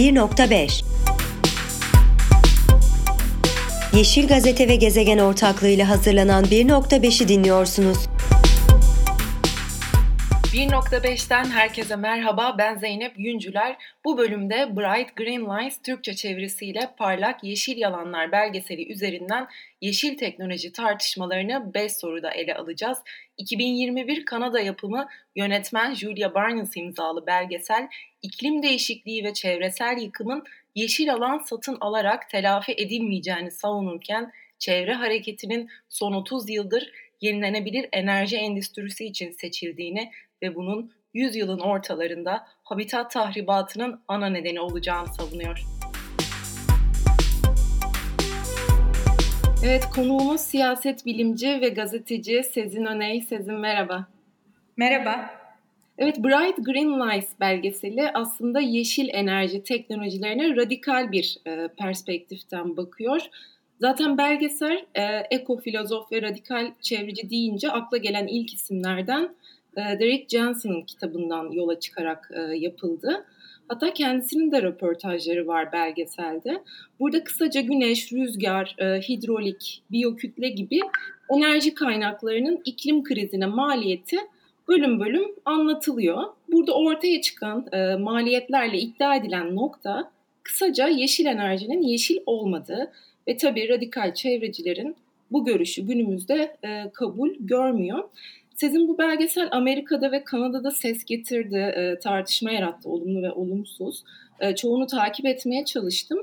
1.5 Yeşil Gazete ve Gezegen ortaklığıyla hazırlanan 1.5'i dinliyorsunuz. 1.5'ten herkese merhaba. Ben Zeynep Yüncüler. Bu bölümde Bright Green Lines Türkçe çevirisiyle Parlak Yeşil Yalanlar belgeseli üzerinden yeşil teknoloji tartışmalarını 5 soruda ele alacağız. 2021 Kanada yapımı yönetmen Julia Barnes imzalı belgesel iklim değişikliği ve çevresel yıkımın yeşil alan satın alarak telafi edilmeyeceğini savunurken çevre hareketinin son 30 yıldır yenilenebilir enerji endüstrisi için seçildiğini ve bunun 100 yılın ortalarında habitat tahribatının ana nedeni olacağını savunuyor. Evet konuğumuz siyaset bilimci ve gazeteci Sezin Öney. Sezin merhaba. Merhaba. Evet Bright Green Lights belgeseli aslında yeşil enerji teknolojilerine radikal bir e, perspektiften bakıyor. Zaten belgesel e, ekofilozof ve radikal çevreci deyince akla gelen ilk isimlerden e, Derek Johnson'ın kitabından yola çıkarak e, yapıldı. Hatta kendisinin de röportajları var belgeselde. Burada kısaca güneş, rüzgar, e, hidrolik, biyokütle gibi enerji kaynaklarının iklim krizine maliyeti bölüm bölüm anlatılıyor. Burada ortaya çıkan e, maliyetlerle iddia edilen nokta kısaca yeşil enerjinin yeşil olmadığı ve tabii radikal çevrecilerin bu görüşü günümüzde e, kabul görmüyor. Sizin bu belgesel Amerika'da ve Kanada'da ses getirdi, e, tartışma yarattı olumlu ve olumsuz. E, çoğunu takip etmeye çalıştım.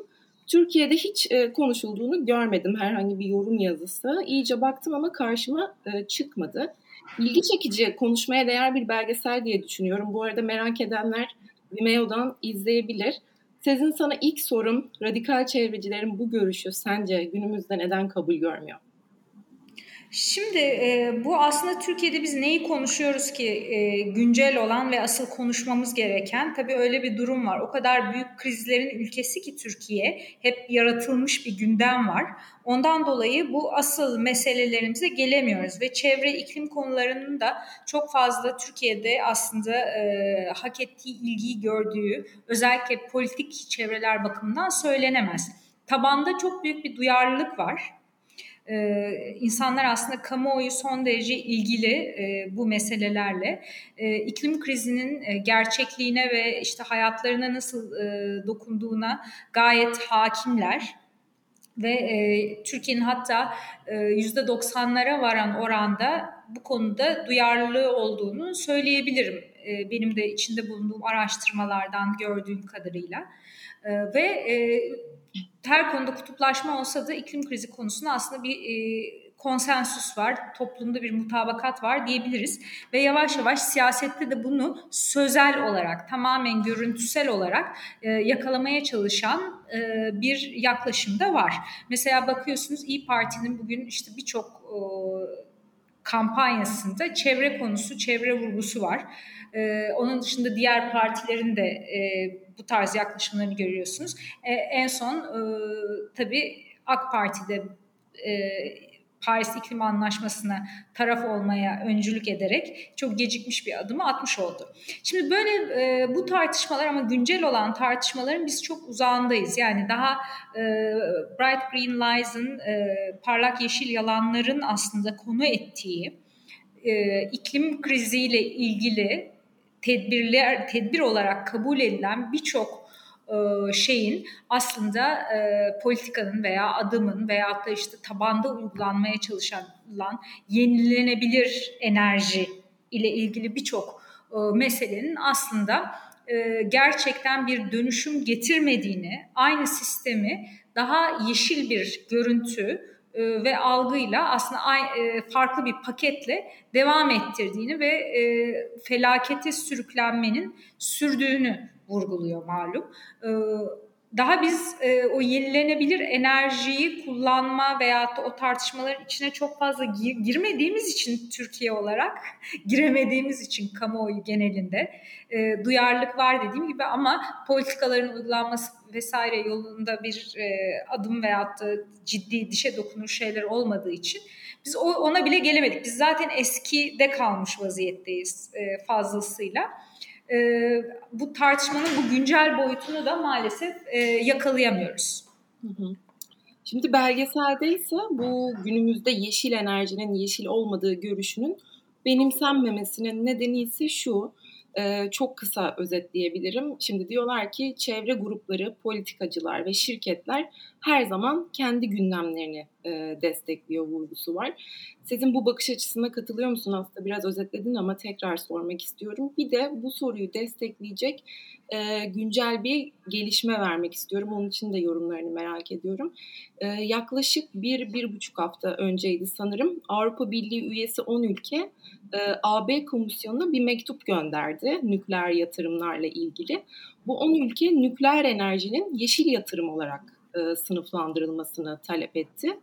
Türkiye'de hiç e, konuşulduğunu görmedim herhangi bir yorum yazısı. İyice baktım ama karşıma e, çıkmadı. İlgi çekici, konuşmaya değer bir belgesel diye düşünüyorum. Bu arada merak edenler Vimeo'dan izleyebilir. Sezin sana ilk sorum, radikal çevrecilerin bu görüşü sence günümüzde neden kabul görmüyor? Şimdi e, bu aslında Türkiye'de biz neyi konuşuyoruz ki e, güncel olan ve asıl konuşmamız gereken tabii öyle bir durum var. O kadar büyük krizlerin ülkesi ki Türkiye hep yaratılmış bir gündem var. Ondan dolayı bu asıl meselelerimize gelemiyoruz ve çevre iklim konularının da çok fazla Türkiye'de aslında e, hak ettiği ilgiyi gördüğü özellikle politik çevreler bakımından söylenemez. Tabanda çok büyük bir duyarlılık var ee, insanlar aslında kamuoyu son derece ilgili e, bu meselelerle. E, iklim krizinin e, gerçekliğine ve işte hayatlarına nasıl e, dokunduğuna gayet hakimler ve e, Türkiye'nin hatta yüzde 90'lara varan oranda bu konuda duyarlılığı olduğunu söyleyebilirim. E, benim de içinde bulunduğum araştırmalardan gördüğüm kadarıyla. E, ve e, her konuda kutuplaşma olsa da iklim krizi konusunda aslında bir e, konsensüs var, toplumda bir mutabakat var diyebiliriz. Ve yavaş yavaş siyasette de bunu sözel olarak, tamamen görüntüsel olarak e, yakalamaya çalışan e, bir yaklaşım da var. Mesela bakıyorsunuz İyi Parti'nin bugün işte birçok e, kampanyasında çevre konusu, çevre vurgusu var. Ee, onun dışında diğer partilerin de e, bu tarz yaklaşımlarını görüyorsunuz. E, en son e, tabii AK Parti'de e, Paris İklim Anlaşması'na taraf olmaya öncülük ederek çok gecikmiş bir adımı atmış oldu. Şimdi böyle e, bu tartışmalar ama güncel olan tartışmaların biz çok uzağındayız. Yani daha e, Bright Green Lies'ın e, parlak yeşil yalanların aslında konu ettiği e, iklim kriziyle ilgili tedbirler tedbir olarak kabul edilen birçok şeyin aslında e, politikanın veya adımın veya da işte tabanda uygulanmaya çalışılan yenilenebilir enerji ile ilgili birçok e, meselenin aslında gerçekten bir dönüşüm getirmediğini, aynı sistemi daha yeşil bir görüntü ve algıyla aslında farklı bir paketle devam ettirdiğini ve felakete sürüklenmenin sürdüğünü vurguluyor malum. Ee, daha biz e, o yenilenebilir enerjiyi kullanma veya o tartışmaların içine çok fazla gir, girmediğimiz için Türkiye olarak giremediğimiz için kamuoyu genelinde e, duyarlılık var dediğim gibi ama politikaların uygulanması vesaire yolunda bir e, adım veyahut da ciddi dişe dokunur şeyler olmadığı için biz o, ona bile gelemedik. Biz zaten eskide kalmış vaziyetteyiz e, fazlasıyla. E, bu tartışmanın bu güncel boyutunu da maalesef e, yakalayamıyoruz. Hı hı. Şimdi belgeselde ise bu günümüzde yeşil enerjinin yeşil olmadığı görüşünün benimsenmemesinin nedeni ise şu. Ee, çok kısa özetleyebilirim. Şimdi diyorlar ki çevre grupları, politikacılar ve şirketler her zaman kendi gündemlerini e, destekliyor vurgusu var. Sizin bu bakış açısına katılıyor musun? Aslında biraz özetledin ama tekrar sormak istiyorum. Bir de bu soruyu destekleyecek e, güncel bir gelişme vermek istiyorum. Onun için de yorumlarını merak ediyorum. E, yaklaşık bir, bir buçuk hafta önceydi sanırım. Avrupa Birliği üyesi 10 ülke AB Komisyonu'na bir mektup gönderdi nükleer yatırımlarla ilgili. Bu 10 ülke nükleer enerjinin yeşil yatırım olarak sınıflandırılmasını talep etti.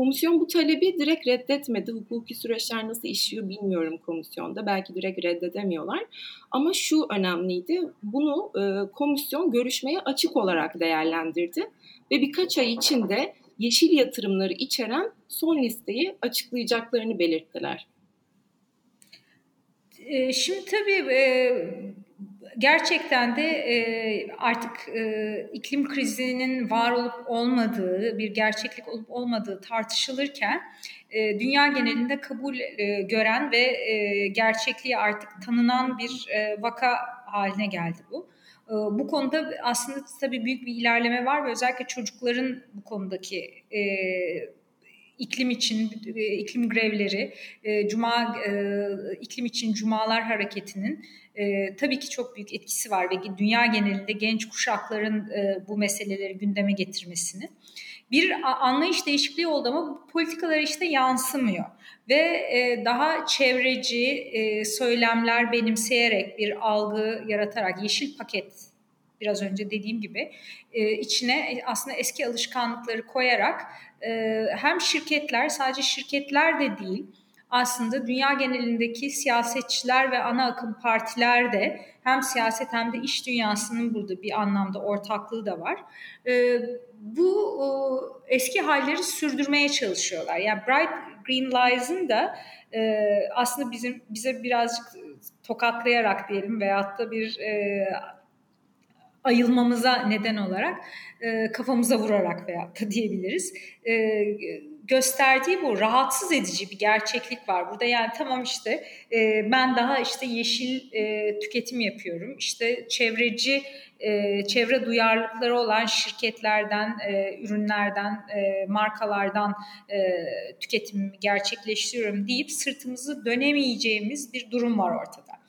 Komisyon bu talebi direkt reddetmedi. Hukuki süreçler nasıl işliyor bilmiyorum komisyonda. Belki direkt reddedemiyorlar. Ama şu önemliydi. Bunu e, komisyon görüşmeye açık olarak değerlendirdi. Ve birkaç ay içinde yeşil yatırımları içeren son listeyi açıklayacaklarını belirttiler. E, şimdi tabii e, gerçekten de e, artık e, iklim krizinin var olup olmadığı, bir gerçeklik olup olmadığı tartışılırken e, dünya genelinde kabul e, gören ve e, gerçekliği artık tanınan bir e, vaka haline geldi bu. E, bu konuda aslında tabii büyük bir ilerleme var ve özellikle çocukların bu konudaki e, iklim için e, iklim grevleri, e, cuma e, iklim için cumalar hareketinin tabii ki çok büyük etkisi var ve dünya genelinde genç kuşakların bu meseleleri gündeme getirmesini. Bir anlayış değişikliği oldu ama bu politikalar işte yansımıyor ve daha çevreci söylemler benimseyerek bir algı yaratarak yeşil paket biraz önce dediğim gibi içine aslında eski alışkanlıkları koyarak e, hem şirketler sadece şirketler de değil aslında dünya genelindeki siyasetçiler ve ana akım partiler de hem siyaset hem de iş dünyasının burada bir anlamda ortaklığı da var. E, bu eski halleri sürdürmeye çalışıyorlar. Yani Bright Green Lies'ın da e, aslında bizim bize birazcık tokatlayarak diyelim veyahut da bir e, ayılmamıza neden olarak e, kafamıza vurarak veyahut da diyebiliriz. E, gösterdiği bu rahatsız edici bir gerçeklik var burada. Yani tamam işte e, ben daha işte yeşil e, tüketim yapıyorum. İşte çevreci e, çevre duyarlılıkları olan şirketlerden, e, ürünlerden, e, markalardan e, tüketimimi gerçekleştiriyorum deyip sırtımızı dönemeyeceğimiz bir durum var ortada.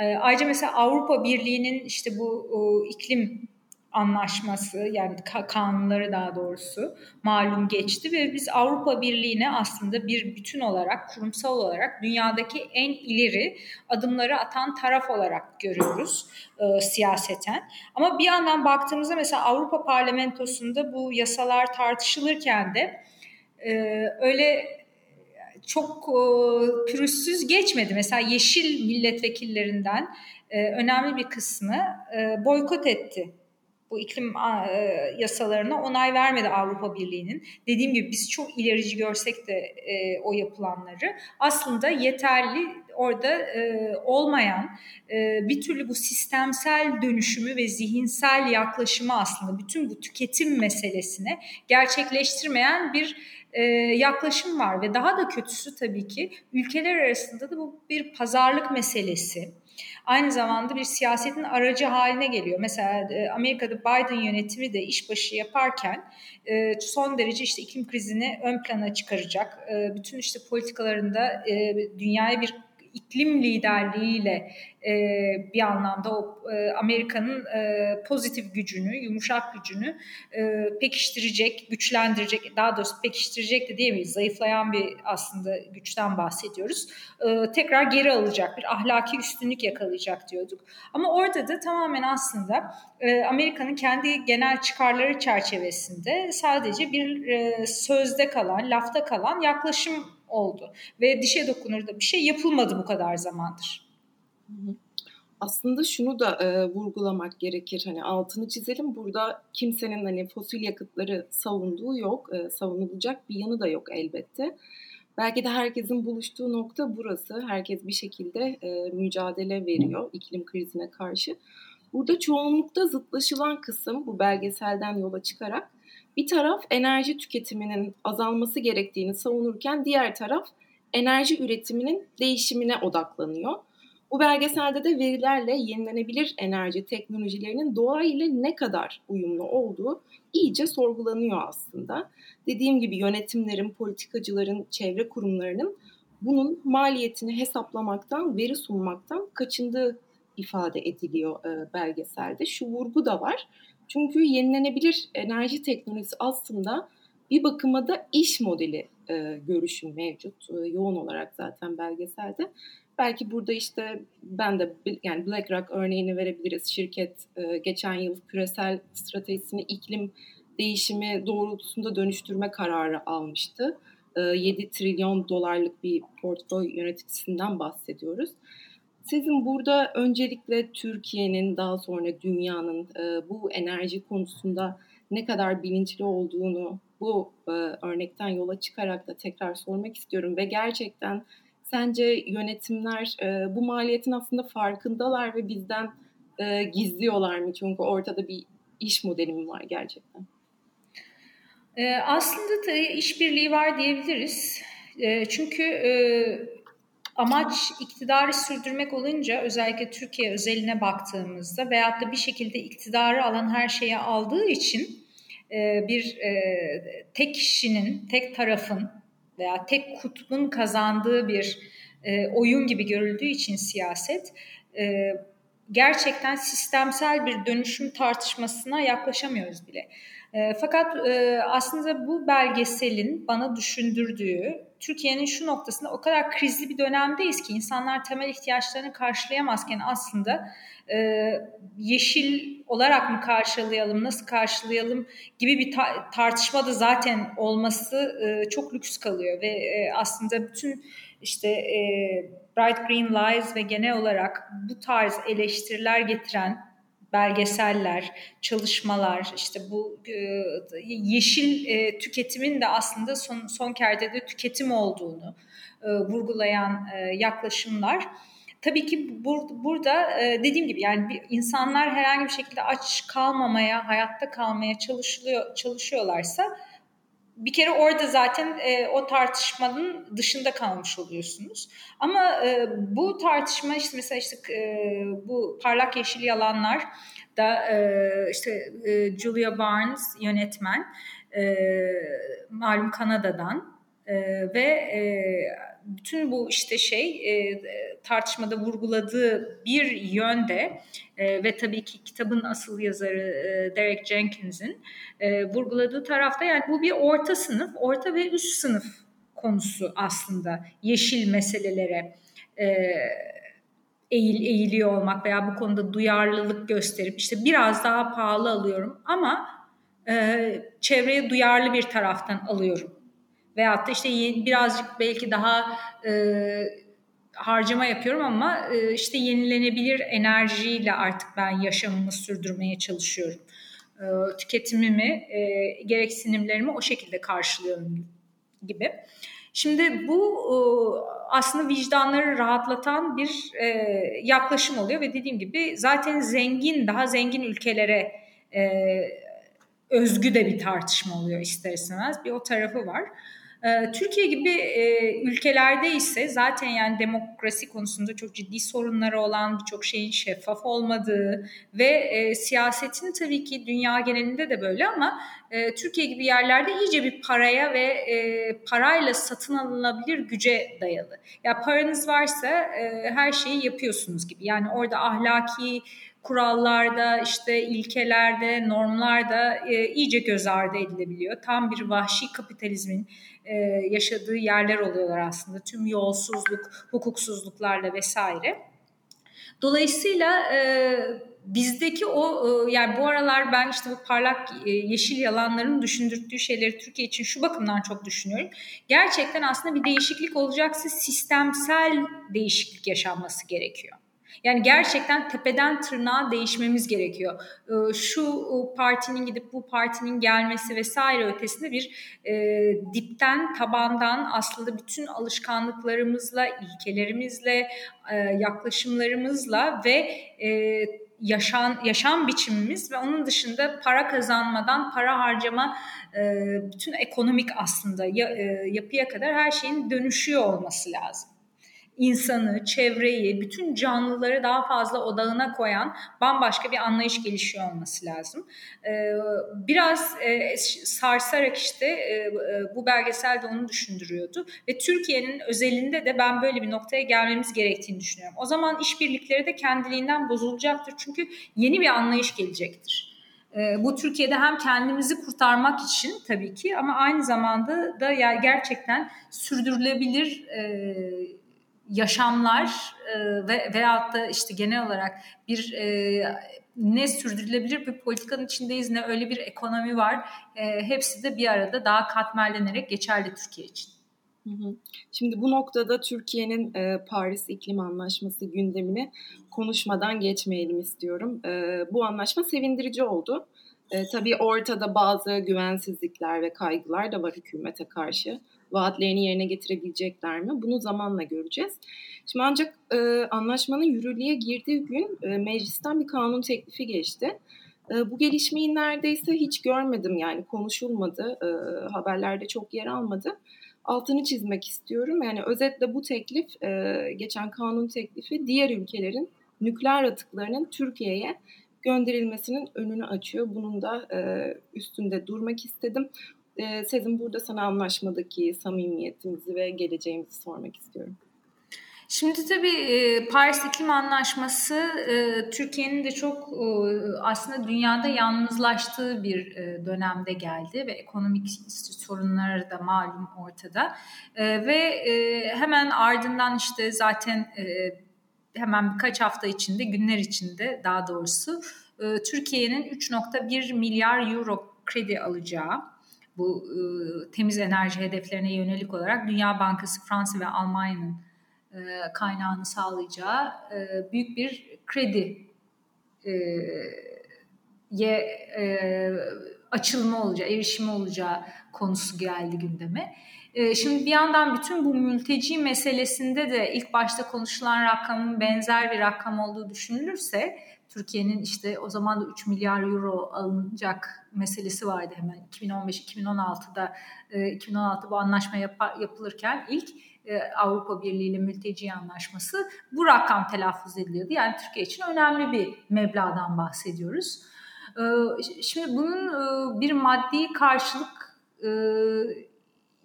E, ayrıca mesela Avrupa Birliği'nin işte bu iklim anlaşması yani kanunları daha doğrusu malum geçti ve biz Avrupa Birliği'ne aslında bir bütün olarak kurumsal olarak dünyadaki en ileri adımları atan taraf olarak görüyoruz e, siyaseten. Ama bir yandan baktığımızda mesela Avrupa Parlamentosu'nda bu yasalar tartışılırken de e, öyle çok e, pürüzsüz geçmedi. Mesela yeşil milletvekillerinden e, önemli bir kısmı e, boykot etti bu iklim e, yasalarına onay vermedi Avrupa Birliği'nin. Dediğim gibi biz çok ilerici görsek de e, o yapılanları aslında yeterli orada e, olmayan e, bir türlü bu sistemsel dönüşümü ve zihinsel yaklaşımı aslında bütün bu tüketim meselesine gerçekleştirmeyen bir e, yaklaşım var ve daha da kötüsü tabii ki ülkeler arasında da bu bir pazarlık meselesi aynı zamanda bir siyasetin aracı haline geliyor. Mesela e, Amerika'da Biden yönetimi de işbaşı yaparken e, son derece işte iklim krizini ön plana çıkaracak. E, bütün işte politikalarında dünyaya bir iklim liderliğiyle e, bir anlamda o e, Amerika'nın e, pozitif gücünü, yumuşak gücünü e, pekiştirecek, güçlendirecek, daha doğrusu pekiştirecek de diyemeyiz. Zayıflayan bir aslında güçten bahsediyoruz. E, tekrar geri alacak, bir ahlaki üstünlük yakalayacak diyorduk. Ama orada da tamamen aslında e, Amerika'nın kendi genel çıkarları çerçevesinde sadece bir e, sözde kalan, lafta kalan yaklaşım oldu. Ve dişe dokunur da bir şey yapılmadı bu kadar zamandır. Aslında şunu da e, vurgulamak gerekir. Hani altını çizelim. Burada kimsenin hani fosil yakıtları savunduğu yok. E, savunulacak bir yanı da yok elbette. Belki de herkesin buluştuğu nokta burası. Herkes bir şekilde e, mücadele veriyor iklim krizine karşı. Burada çoğunlukta zıtlaşılan kısım bu belgeselden yola çıkarak bir taraf enerji tüketiminin azalması gerektiğini savunurken diğer taraf enerji üretiminin değişimine odaklanıyor. Bu belgeselde de verilerle yenilenebilir enerji teknolojilerinin doğa ile ne kadar uyumlu olduğu iyice sorgulanıyor aslında. Dediğim gibi yönetimlerin, politikacıların, çevre kurumlarının bunun maliyetini hesaplamaktan, veri sunmaktan kaçındığı ifade ediliyor e, belgeselde. Şu vurgu da var. Çünkü yenilenebilir enerji teknolojisi aslında bir bakıma da iş modeli e, görüşü mevcut. E, yoğun olarak zaten belgeselde. Belki burada işte ben de yani BlackRock örneğini verebiliriz. Şirket e, geçen yıl küresel stratejisini iklim değişimi doğrultusunda dönüştürme kararı almıştı. E, 7 trilyon dolarlık bir portföy yöneticisinden bahsediyoruz. Sizin burada öncelikle Türkiye'nin daha sonra dünyanın e, bu enerji konusunda ne kadar bilinçli olduğunu bu e, örnekten yola çıkarak da tekrar sormak istiyorum ve gerçekten sence yönetimler e, bu maliyetin aslında farkındalar ve bizden e, gizliyorlar mı? Çünkü ortada bir iş modeli mi var gerçekten? E, aslında da işbirliği var diyebiliriz. E, çünkü e, amaç iktidarı sürdürmek olunca özellikle Türkiye özeline baktığımızda veyahut da bir şekilde iktidarı alan her şeyi aldığı için e, bir e, tek kişinin, tek tarafın veya tek kutbun kazandığı bir e, oyun gibi görüldüğü için siyaset gerçekten sistemsel bir dönüşüm tartışmasına yaklaşamıyoruz bile. fakat aslında bu belgeselin bana düşündürdüğü Türkiye'nin şu noktasında o kadar krizli bir dönemdeyiz ki insanlar temel ihtiyaçlarını karşılayamazken aslında e, yeşil olarak mı karşılayalım, nasıl karşılayalım gibi bir ta- tartışma da zaten olması e, çok lüks kalıyor ve e, aslında bütün işte e, Bright Green Lies ve genel olarak bu tarz eleştiriler getiren belgeseller, çalışmalar, işte bu e, yeşil e, tüketimin de aslında son, son kertede tüketim olduğunu e, vurgulayan yaklaşımlar. Tabii ki bur, burada dediğim gibi yani insanlar herhangi bir şekilde aç kalmamaya, hayatta kalmaya çalışılıyor çalışıyorlarsa bir kere orada zaten e, o tartışmanın dışında kalmış oluyorsunuz. Ama e, bu tartışma işte mesela işte e, bu parlak yeşil yalanlar da e, işte e, Julia Barnes yönetmen e, malum Kanada'dan e, ve e, bütün bu işte şey e, tartışmada vurguladığı bir yönde e, ve tabii ki kitabın asıl yazarı e, Derek Jenkins'in e, vurguladığı tarafta yani bu bir orta sınıf, orta ve üst sınıf konusu aslında yeşil meselelere e, eğil, eğiliyor olmak veya bu konuda duyarlılık gösterip işte biraz daha pahalı alıyorum ama e, çevreye duyarlı bir taraftan alıyorum Veyahut da işte birazcık belki daha e, harcama yapıyorum ama e, işte yenilenebilir enerjiyle artık ben yaşamımı sürdürmeye çalışıyorum. E, tüketimimi, e, gereksinimlerimi o şekilde karşılıyorum gibi. Şimdi bu e, aslında vicdanları rahatlatan bir e, yaklaşım oluyor ve dediğim gibi zaten zengin, daha zengin ülkelere e, özgü de bir tartışma oluyor ister istemez. Bir o tarafı var. Ee, Türkiye gibi e, ülkelerde ise zaten yani demokrasi konusunda çok ciddi sorunları olan birçok şeyin şeffaf olmadığı ve e, siyasetin tabii ki dünya genelinde de böyle ama e, Türkiye gibi yerlerde iyice bir paraya ve parayla satın alınabilir güce dayalı. Ya paranız varsa her şeyi yapıyorsunuz gibi. Yani orada ahlaki kurallarda, işte ilkelerde, normlarda e, iyice göz ardı edilebiliyor. Tam bir vahşi kapitalizmin e, yaşadığı yerler oluyorlar aslında. Tüm yolsuzluk, hukuksuzluklarla vesaire. Dolayısıyla e, bizdeki o e, yani bu aralar ben işte bu parlak e, yeşil yalanların düşündürttüğü şeyleri Türkiye için şu bakımdan çok düşünüyorum. Gerçekten aslında bir değişiklik olacaksa sistemsel değişiklik yaşanması gerekiyor. Yani gerçekten tepeden tırnağa değişmemiz gerekiyor. Ee, şu partinin gidip bu partinin gelmesi vesaire ötesinde bir e, dipten, tabandan aslında bütün alışkanlıklarımızla, ilkelerimizle, e, yaklaşımlarımızla ve e, yaşam, yaşam biçimimiz ve onun dışında para kazanmadan para harcama e, bütün ekonomik aslında ya, e, yapıya kadar her şeyin dönüşüyor olması lazım insanı, çevreyi, bütün canlıları daha fazla odağına koyan bambaşka bir anlayış gelişiyor olması lazım. Ee, biraz e, sarsarak işte e, e, bu belgesel de onu düşündürüyordu ve Türkiye'nin özelinde de ben böyle bir noktaya gelmemiz gerektiğini düşünüyorum. O zaman işbirlikleri de kendiliğinden bozulacaktır çünkü yeni bir anlayış gelecektir. Bu Türkiye'de hem kendimizi kurtarmak için tabii ki ama aynı zamanda da gerçekten sürdürülebilir yaşamlar e, ve veyahut da işte genel olarak bir e, ne sürdürülebilir bir politikanın içindeyiz ne öyle bir ekonomi var. E, hepsi de bir arada daha katmerlenerek geçerli Türkiye için. Şimdi bu noktada Türkiye'nin e, Paris İklim Anlaşması gündemini konuşmadan geçmeyelim istiyorum. E, bu anlaşma sevindirici oldu. E, tabii ortada bazı güvensizlikler ve kaygılar da var hükümete karşı vaatlerini yerine getirebilecekler mi? Bunu zamanla göreceğiz. Şimdi ancak e, anlaşmanın yürürlüğe girdiği gün e, meclisten bir kanun teklifi geçti. E, bu gelişmeyi neredeyse hiç görmedim yani konuşulmadı, e, haberlerde çok yer almadı. Altını çizmek istiyorum. Yani özetle bu teklif, e, geçen kanun teklifi diğer ülkelerin nükleer atıklarının Türkiye'ye gönderilmesinin önünü açıyor. Bunun da e, üstünde durmak istedim. E, burada sana anlaşmadaki samimiyetimizi ve geleceğimizi sormak istiyorum. Şimdi tabii e, Paris İklim Anlaşması e, Türkiye'nin de çok e, aslında dünyada yalnızlaştığı bir dönemde geldi ve ekonomik sorunları da malum ortada ve hemen ardından işte zaten hemen birkaç hafta içinde günler içinde daha doğrusu Türkiye'nin 3.1 milyar euro kredi alacağı bu e, temiz enerji hedeflerine yönelik olarak Dünya Bankası, Fransa ve Almanya'nın e, kaynağını sağlayacağı e, büyük bir kredi e, ye e, açılma olacağı, erişimi olacağı konusu geldi gündeme. E, şimdi bir yandan bütün bu mülteci meselesinde de ilk başta konuşulan rakamın benzer bir rakam olduğu düşünülürse Türkiye'nin işte o zaman da 3 milyar euro alınacak meselesi vardı hemen 2015-2016'da 2016 e, bu anlaşma yap, yapılırken ilk e, Avrupa Birliği ile mülteci anlaşması bu rakam telaffuz ediliyordu. Yani Türkiye için önemli bir meblağdan bahsediyoruz. E, şimdi bunun bir maddi karşılık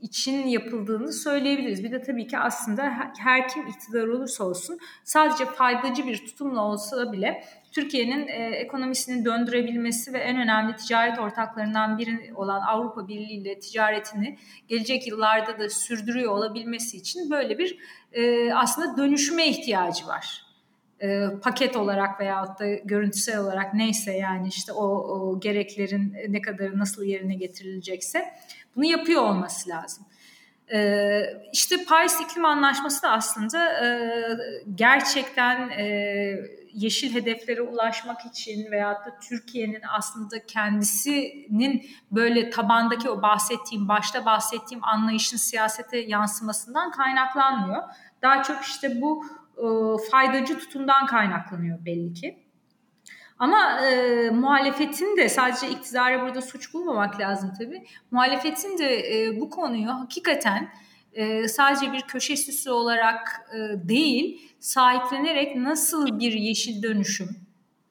için yapıldığını söyleyebiliriz. Bir de tabii ki aslında her kim iktidar olursa olsun sadece faydacı bir tutumla olsa bile Türkiye'nin e, ekonomisini döndürebilmesi ve en önemli ticaret ortaklarından biri olan Avrupa Birliği ile ticaretini gelecek yıllarda da sürdürüyor olabilmesi için böyle bir e, aslında dönüşüme ihtiyacı var. E, paket olarak veyahut da görüntüsel olarak neyse yani işte o, o gereklerin ne kadar nasıl yerine getirilecekse bunu yapıyor olması lazım. Ee, işte Paris İklim Anlaşması da aslında e, gerçekten e, yeşil hedeflere ulaşmak için veyahut da Türkiye'nin aslında kendisinin böyle tabandaki o bahsettiğim, başta bahsettiğim anlayışın siyasete yansımasından kaynaklanmıyor. Daha çok işte bu e, faydacı tutumdan kaynaklanıyor belli ki. Ama e, muhalefetin de sadece iktidara burada suç bulmamak lazım tabii. Muhalefetin de e, bu konuyu hakikaten e, sadece bir köşe süsü olarak e, değil sahiplenerek nasıl bir yeşil dönüşüm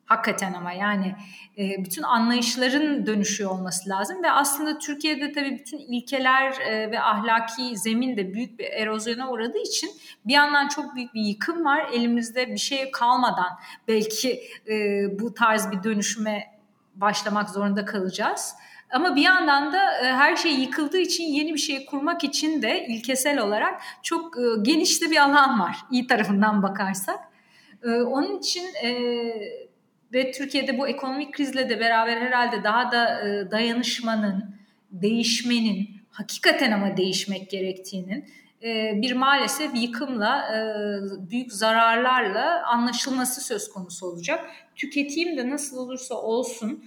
hakikaten ama yani e, bütün anlayışların dönüşüyor olması lazım ve aslında Türkiye'de tabii bütün ilkeler e, ve ahlaki zemin de büyük bir erozyona uğradığı için bir yandan çok büyük bir yıkım var elimizde bir şey kalmadan belki e, bu tarz bir dönüşüme başlamak zorunda kalacağız. Ama bir yandan da e, her şey yıkıldığı için yeni bir şey kurmak için de ilkesel olarak çok e, geniş de bir alan var iyi tarafından bakarsak. E, onun için ve Türkiye'de bu ekonomik krizle de beraber herhalde daha da dayanışmanın, değişmenin, hakikaten ama değişmek gerektiğinin bir maalesef yıkımla, büyük zararlarla anlaşılması söz konusu olacak. Tüketeyim de nasıl olursa olsun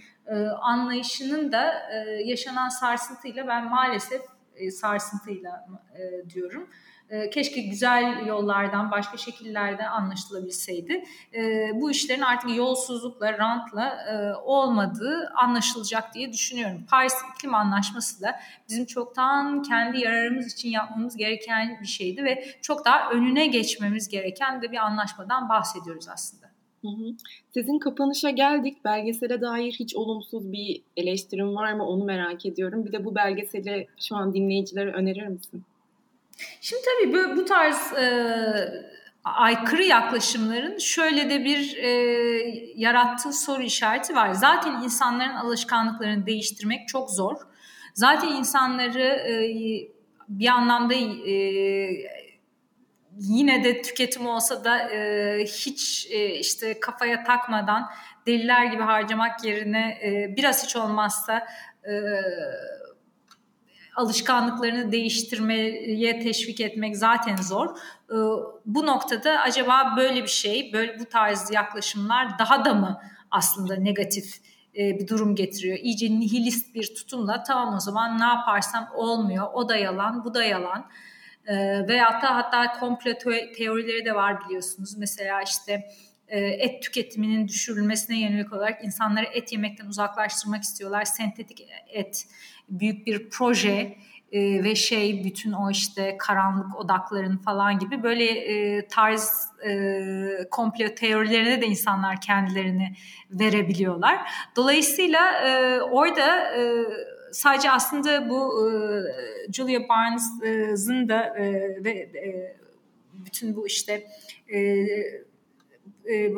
anlayışının da yaşanan sarsıntıyla ben maalesef sarsıntıyla diyorum ee, keşke güzel yollardan, başka şekillerden anlaşılabilseydi. Ee, bu işlerin artık yolsuzlukla, rantla e, olmadığı anlaşılacak diye düşünüyorum. Paris İklim Anlaşması da bizim çoktan kendi yararımız için yapmamız gereken bir şeydi ve çok daha önüne geçmemiz gereken de bir anlaşmadan bahsediyoruz aslında. Sizin kapanışa geldik. Belgesele dair hiç olumsuz bir eleştirim var mı onu merak ediyorum. Bir de bu belgeseli şu an dinleyicilere önerir misin? Şimdi tabii bu, bu tarz e, aykırı yaklaşımların şöyle de bir e, yarattığı soru işareti var. Zaten insanların alışkanlıklarını değiştirmek çok zor. Zaten insanları e, bir anlamda e, yine de tüketim olsa da e, hiç e, işte kafaya takmadan deliler gibi harcamak yerine e, biraz hiç olmazsa e, alışkanlıklarını değiştirmeye teşvik etmek zaten zor. Ee, bu noktada acaba böyle bir şey, böyle bu tarz yaklaşımlar daha da mı aslında negatif e, bir durum getiriyor? İyice nihilist bir tutumla tamam o zaman ne yaparsam olmuyor, o da yalan, bu da yalan. Ee, veyahut da hatta komplo teorileri de var biliyorsunuz. Mesela işte e, et tüketiminin düşürülmesine yönelik olarak insanları et yemekten uzaklaştırmak istiyorlar. Sentetik et büyük bir proje e, ve şey bütün o işte karanlık odakların falan gibi böyle e, tarz e, komplo teorilerine de insanlar kendilerini verebiliyorlar. Dolayısıyla e, orada e, sadece aslında bu e, Julia Barnes'ın da e, ve e, bütün bu işte e, e, e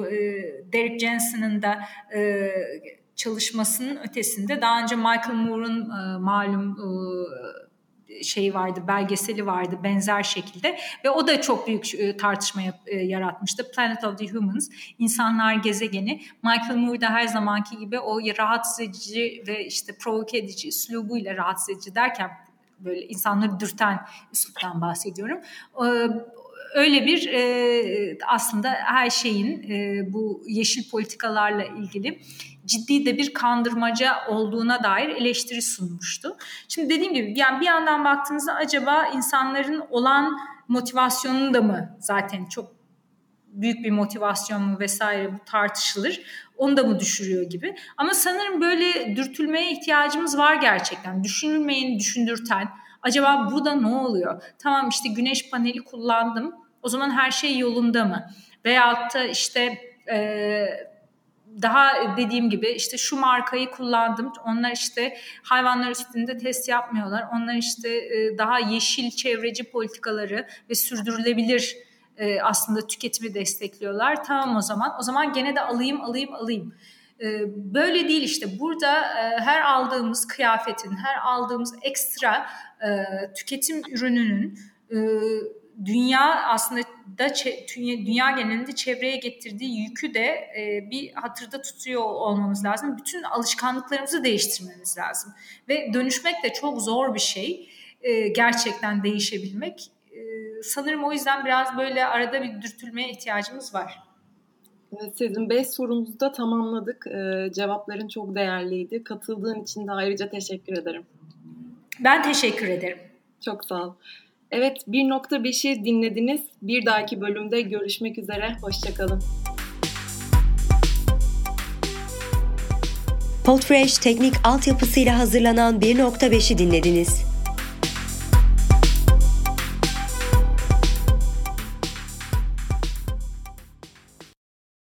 Derek Jensen'ın da e, çalışmasının ötesinde daha önce Michael Moore'un e, malum e, şeyi vardı, belgeseli vardı benzer şekilde ve o da çok büyük e, tartışma e, yaratmıştı. Planet of the Humans, insanlar gezegeni. Michael Moore da her zamanki gibi o rahatsız edici ve işte provoke edici üslubuyla rahatsız edici derken böyle insanları dürten üsluptan bahsediyorum. Öyle bir e, aslında her şeyin e, bu yeşil politikalarla ilgili ciddi de bir kandırmaca olduğuna dair eleştiri sunmuştu. Şimdi dediğim gibi yani bir yandan baktığınızda acaba insanların olan motivasyonunu da mı zaten çok büyük bir motivasyon mu vesaire bu tartışılır. Onu da mı düşürüyor gibi. Ama sanırım böyle dürtülmeye ihtiyacımız var gerçekten. Düşünülmeyeni düşündürten. Acaba burada ne oluyor? Tamam işte güneş paneli kullandım. O zaman her şey yolunda mı? Veyahut da işte e, daha dediğim gibi işte şu markayı kullandım. Onlar işte hayvanlar üstünde test yapmıyorlar. Onlar işte e, daha yeşil çevreci politikaları ve sürdürülebilir e, aslında tüketimi destekliyorlar. Tamam o zaman. O zaman gene de alayım alayım alayım. E, böyle değil işte. Burada her aldığımız kıyafetin, her aldığımız ekstra tüketim ürününün dünya aslında da dünya genelinde çevreye getirdiği yükü de e, bir hatırda tutuyor olmamız lazım. Bütün alışkanlıklarımızı değiştirmemiz lazım. Ve dönüşmek de çok zor bir şey. E, gerçekten değişebilmek. E, sanırım o yüzden biraz böyle arada bir dürtülmeye ihtiyacımız var. Sizin 5 sorunuzu da tamamladık. Ee, cevapların çok değerliydi. Katıldığın için de ayrıca teşekkür ederim. Ben teşekkür ederim. Çok sağ ol. Evet 1.5'i dinlediniz. Bir dahaki bölümde görüşmek üzere. Hoşçakalın. Podfresh teknik altyapısıyla hazırlanan 1.5'i dinlediniz.